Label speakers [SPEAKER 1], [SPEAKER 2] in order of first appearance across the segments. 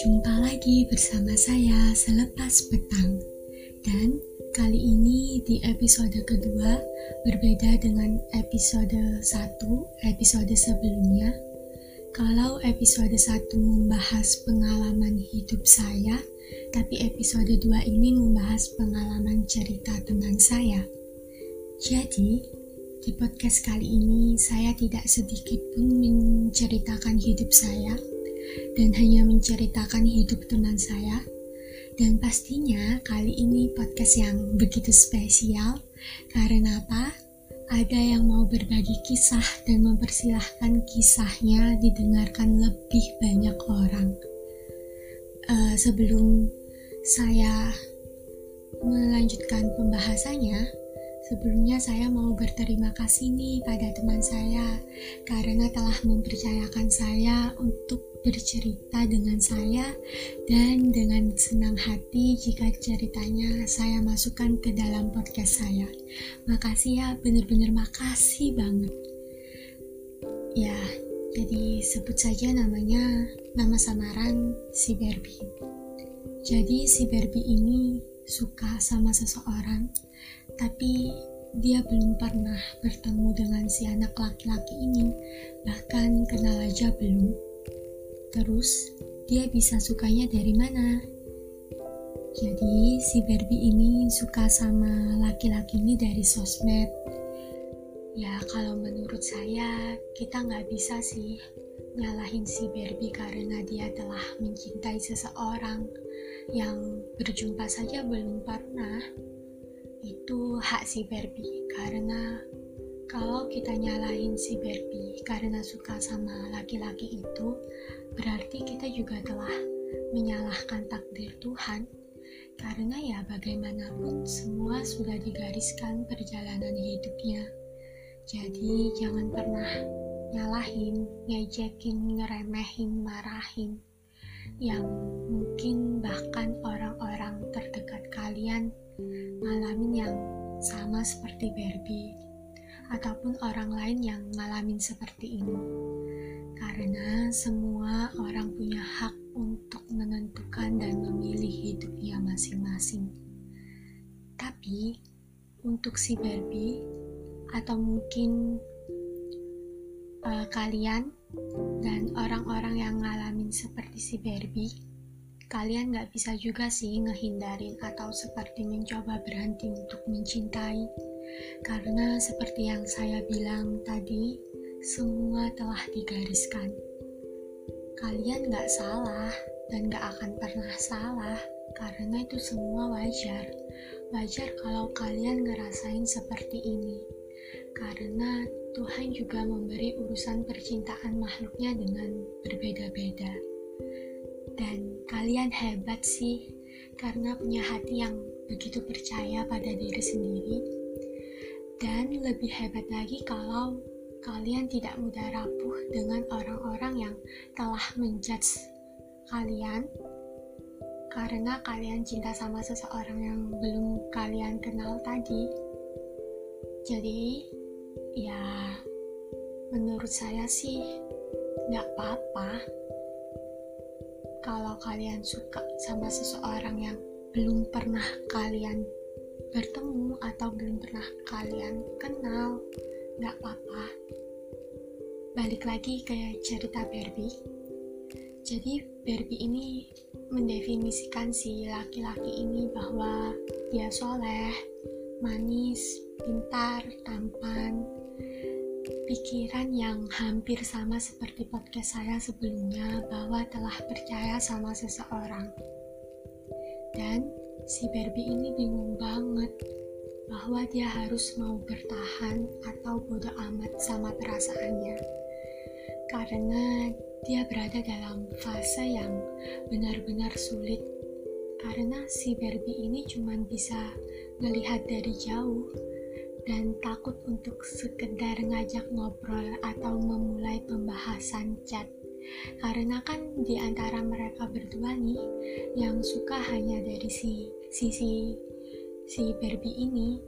[SPEAKER 1] Jumpa lagi bersama saya selepas petang. Dan kali ini di episode kedua Berbeda dengan episode 1, episode sebelumnya. Kalau episode 1 membahas pengalaman hidup saya Tapi episode 2 ini membahas pengalaman cerita teman saya. Jadi, di podcast kali ini, saya tidak sedikit pun menceritakan hidup saya dan hanya menceritakan hidup teman saya. Dan pastinya kali ini podcast yang begitu spesial karena apa? Ada yang mau berbagi kisah dan mempersilahkan kisahnya didengarkan lebih banyak orang. Uh, sebelum saya melanjutkan pembahasannya, Sebelumnya saya mau berterima kasih nih pada teman saya karena telah mempercayakan saya untuk bercerita dengan saya dan dengan senang hati jika ceritanya saya masukkan ke dalam podcast saya. Makasih ya, bener-bener makasih banget. Ya, jadi sebut saja namanya nama samaran si Barbie. Jadi si Barbie ini suka sama seseorang tapi dia belum pernah bertemu dengan si anak laki-laki ini, bahkan kenal aja belum. Terus, dia bisa sukanya dari mana? Jadi, si Barbie ini suka sama laki-laki ini dari sosmed. Ya, kalau menurut saya, kita nggak bisa sih nyalahin si Barbie karena dia telah mencintai seseorang yang berjumpa saja belum pernah hak si Barbie. Karena kalau kita nyalahin si Barbie karena suka sama laki-laki itu berarti kita juga telah menyalahkan takdir Tuhan. Karena ya bagaimanapun semua sudah digariskan perjalanan hidupnya. Jadi jangan pernah nyalahin, ngejekin, ngeremehin, marahin. Yang mungkin bahkan orang-orang terdekat kalian ngalamin yang sama seperti Barbie ataupun orang lain yang ngalamin seperti ini. Karena semua orang punya hak untuk menentukan dan memilih hidupnya masing-masing. Tapi untuk si Barbie atau mungkin uh, kalian dan orang-orang yang ngalamin seperti si Barbie kalian gak bisa juga sih ngehindarin atau seperti mencoba berhenti untuk mencintai. Karena seperti yang saya bilang tadi, semua telah digariskan. Kalian gak salah dan gak akan pernah salah karena itu semua wajar. Wajar kalau kalian ngerasain seperti ini. Karena Tuhan juga memberi urusan percintaan makhluknya dengan berbeda-beda. Dan kalian hebat sih, karena punya hati yang begitu percaya pada diri sendiri. Dan lebih hebat lagi kalau kalian tidak mudah rapuh dengan orang-orang yang telah menjudge kalian karena kalian cinta sama seseorang yang belum kalian kenal tadi. Jadi, ya, menurut saya sih, nggak apa-apa kalau kalian suka sama seseorang yang belum pernah kalian bertemu atau belum pernah kalian kenal, nggak apa-apa. Balik lagi ke cerita Barbie. Jadi Barbie ini mendefinisikan si laki-laki ini bahwa dia soleh, manis, pintar, tampan, pikiran yang hampir sama seperti podcast saya sebelumnya bahwa telah percaya sama seseorang. Dan si Barbie ini bingung banget bahwa dia harus mau bertahan atau bodoh amat sama perasaannya. Karena dia berada dalam fase yang benar-benar sulit karena si Barbie ini cuma bisa melihat dari jauh dan takut untuk sekedar ngajak ngobrol atau memulai pembahasan chat. Karena kan di antara mereka berdua nih yang suka hanya dari si sisi si Barbie ini,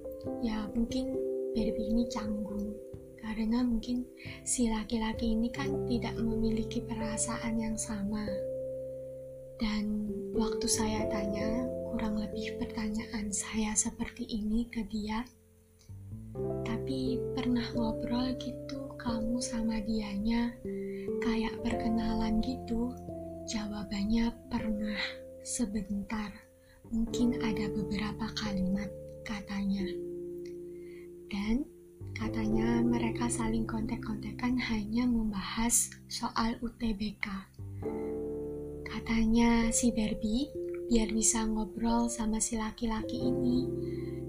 [SPEAKER 1] ya mungkin Barbie ini canggung karena mungkin si laki-laki ini kan tidak memiliki perasaan yang sama dan waktu saya tanya kurang lebih pertanyaan saya seperti ini ke dia tapi pernah ngobrol gitu kamu sama dianya kayak perkenalan gitu? Jawabannya pernah. Sebentar mungkin ada beberapa kalimat katanya. Dan katanya mereka saling kontek-kontekan hanya membahas soal UTBK katanya si Barbie biar bisa ngobrol sama si laki-laki ini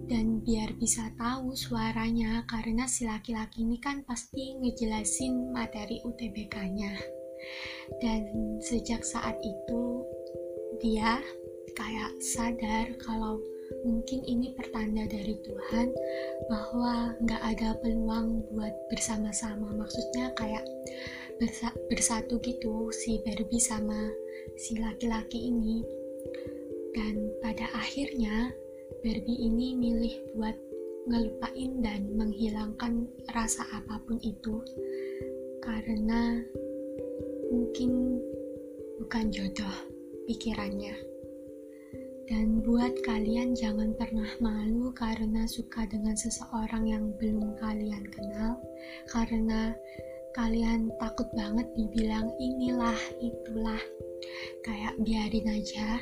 [SPEAKER 1] dan biar bisa tahu suaranya karena si laki-laki ini kan pasti ngejelasin materi UTBK-nya dan sejak saat itu dia kayak sadar kalau mungkin ini pertanda dari Tuhan bahwa nggak ada peluang buat bersama-sama. Maksudnya kayak bersa bersatu gitu si Barbie sama si laki-laki ini. Dan pada akhirnya Barbie ini milih buat ngelupain dan menghilangkan rasa apa pun itu karena mungkin bukan jodoh pikirannya. Dan buat kalian jangan pernah malu karena suka dengan seseorang yang belum kalian kenal karena kalian takut banget dibilang inilah itulah kayak biarin aja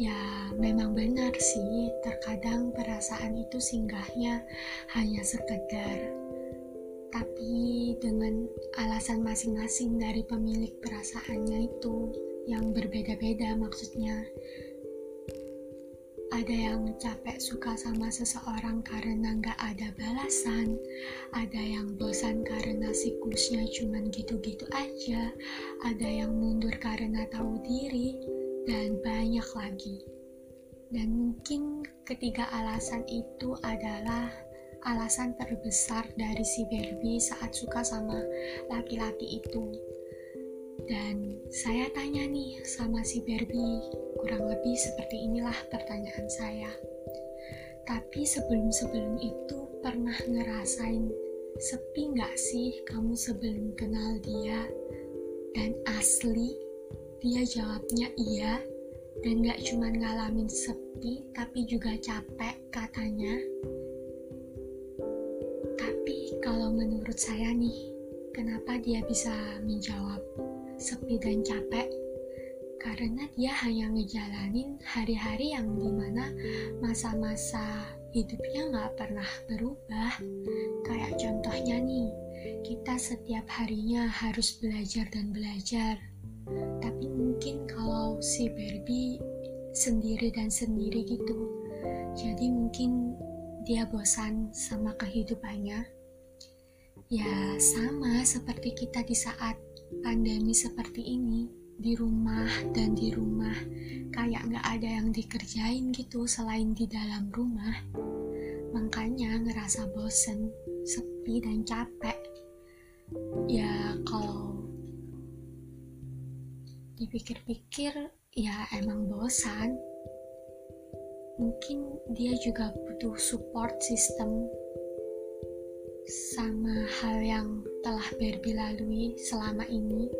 [SPEAKER 1] Ya, memang benar sih, terkadang perasaan itu singgahnya hanya sekedar, tapi dengan alasan masing-masing dari pemilik perasaannya itu yang berbeda-beda maksudnya. Ada yang capek suka sama seseorang karena nggak ada balasan, ada yang bosan karena siklusnya cuman gitu-gitu aja, ada yang mundur karena tahu diri, dan banyak lagi. Dan mungkin ketiga alasan itu adalah alasan terbesar dari si Barbie saat suka sama laki-laki itu. Dan saya tanya nih sama si Barbie, kurang lebih seperti inilah pertanyaan saya. Tapi sebelum-sebelum itu pernah ngerasain sepi nggak sih kamu sebelum kenal dia? Dan asli dia jawabnya iya, dan gak cuma ngalamin sepi, tapi juga capek katanya. Tapi kalau menurut saya nih, kenapa dia bisa menjawab sepi dan capek? Karena dia hanya ngejalanin hari-hari yang di mana masa-masa hidupnya gak pernah berubah. Kayak contohnya nih, kita setiap harinya harus belajar dan belajar tapi mungkin kalau si Barbie sendiri dan sendiri gitu jadi mungkin dia bosan sama kehidupannya. Ya sama seperti kita di saat pandemi seperti ini di rumah dan di rumah kayak nggak ada yang dikerjain gitu selain di dalam rumah. Makanya ngerasa bosen sepi dan capek. Ya kalau dipikir-pikir ya emang bosan. Mungkin dia juga butuh support system sama hal yang telah Barbie lalui selama ini.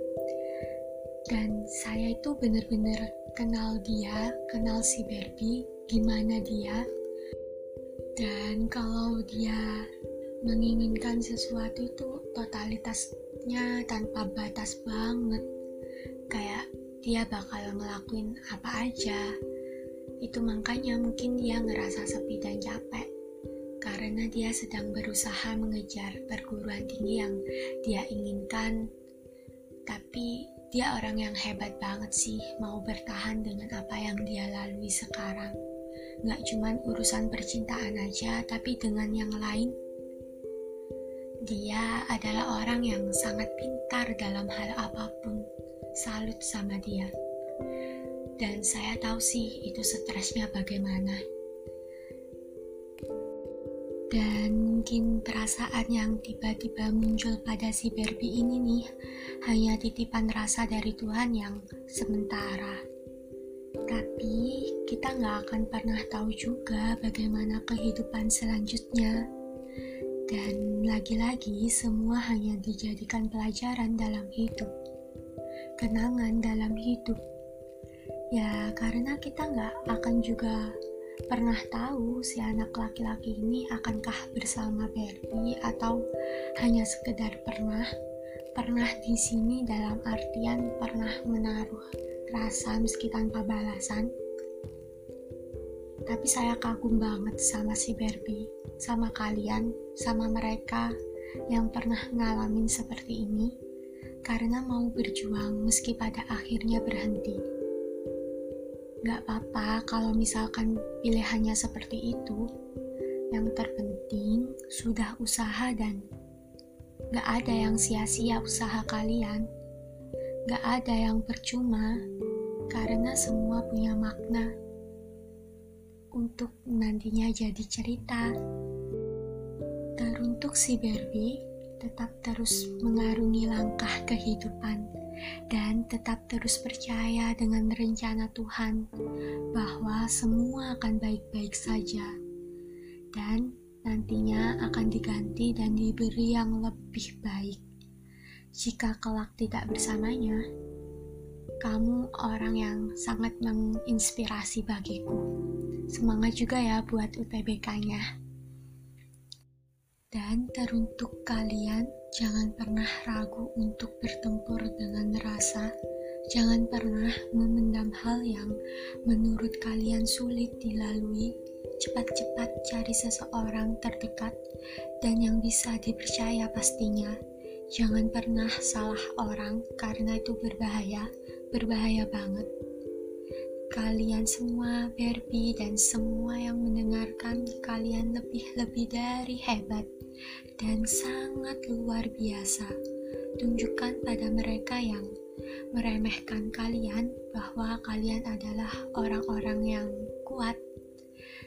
[SPEAKER 1] Dan saya itu bener-bener kenal dia kenal si Barbie gimana dia. Dan kalau dia menginginkan sesuatu itu totalitasnya tanpa batas banget kayak dia bakal ngelakuin apa aja. Itu makanya mungkin dia ngerasa sepi dan capek. Karena dia sedang berusaha mengejar perguruan tinggi yang dia inginkan. Tapi dia orang yang hebat banget sih mau bertahan dengan apa yang dia lalui sekarang. Gak cuman urusan percintaan aja tapi dengan yang lain. Dia adalah orang yang sangat pintar dalam hal apa pun salut sama dia. Dan saya tahu sih itu stresnya bagaimana. Dan mungkin perasaan yang tiba-tiba muncul pada si Barbie ini nih hanya titipan rasa dari Tuhan yang sementara. Tapi kita nggak akan pernah tahu juga bagaimana kehidupan selanjutnya. Dan lagi-lagi semua hanya dijadikan pelajaran dalam hidup, kenangan dalam hidup. Ya karena kita nggak akan juga pernah tahu si anak laki-laki ini akankah bersama Barbie atau hanya sekedar pernah. Pernah di sini dalam artian pernah menaruh rasa meski tanpa balasan. Tapi saya kagum banget sama si Barbie, sama kalian, sama mereka yang pernah ngalamin seperti ini, karena mau berjuang meski pada akhirnya berhenti. Gak apa-apa kalau misalkan pilihannya seperti itu, yang terpenting sudah usaha dan gak ada yang sia-sia usaha kalian. Gak ada yang percuma, karena semua punya makna untuk nantinya jadi cerita. Teruntuk si Barbie tetap terus mengarungi langkah kehidupan dan tetap terus percaya dengan rencana Tuhan bahwa semua akan baik-baik saja dan nantinya akan diganti dan diberi yang lebih baik. Jika kelak tidak bersamanya, kamu orang yang sangat menginspirasi bagiku. Semangat juga ya buat UTBK-nya. Dan teruntuk kalian, jangan pernah ragu untuk bertempur dengan rasa. Jangan pernah memendam hal yang menurut kalian sulit dilalui. Cepat-cepat cari seseorang terdekat dan yang bisa dipercaya pastinya. Jangan pernah salah orang karena itu berbahaya, berbahaya banget kalian semua, Barbie, dan semua yang mendengarkan, kalian lebih-lebih dari hebat dan sangat luar biasa. Tunjukkan pada mereka yang meremehkan kalian bahwa kalian adalah orang-orang yang kuat.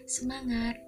[SPEAKER 1] Semangat!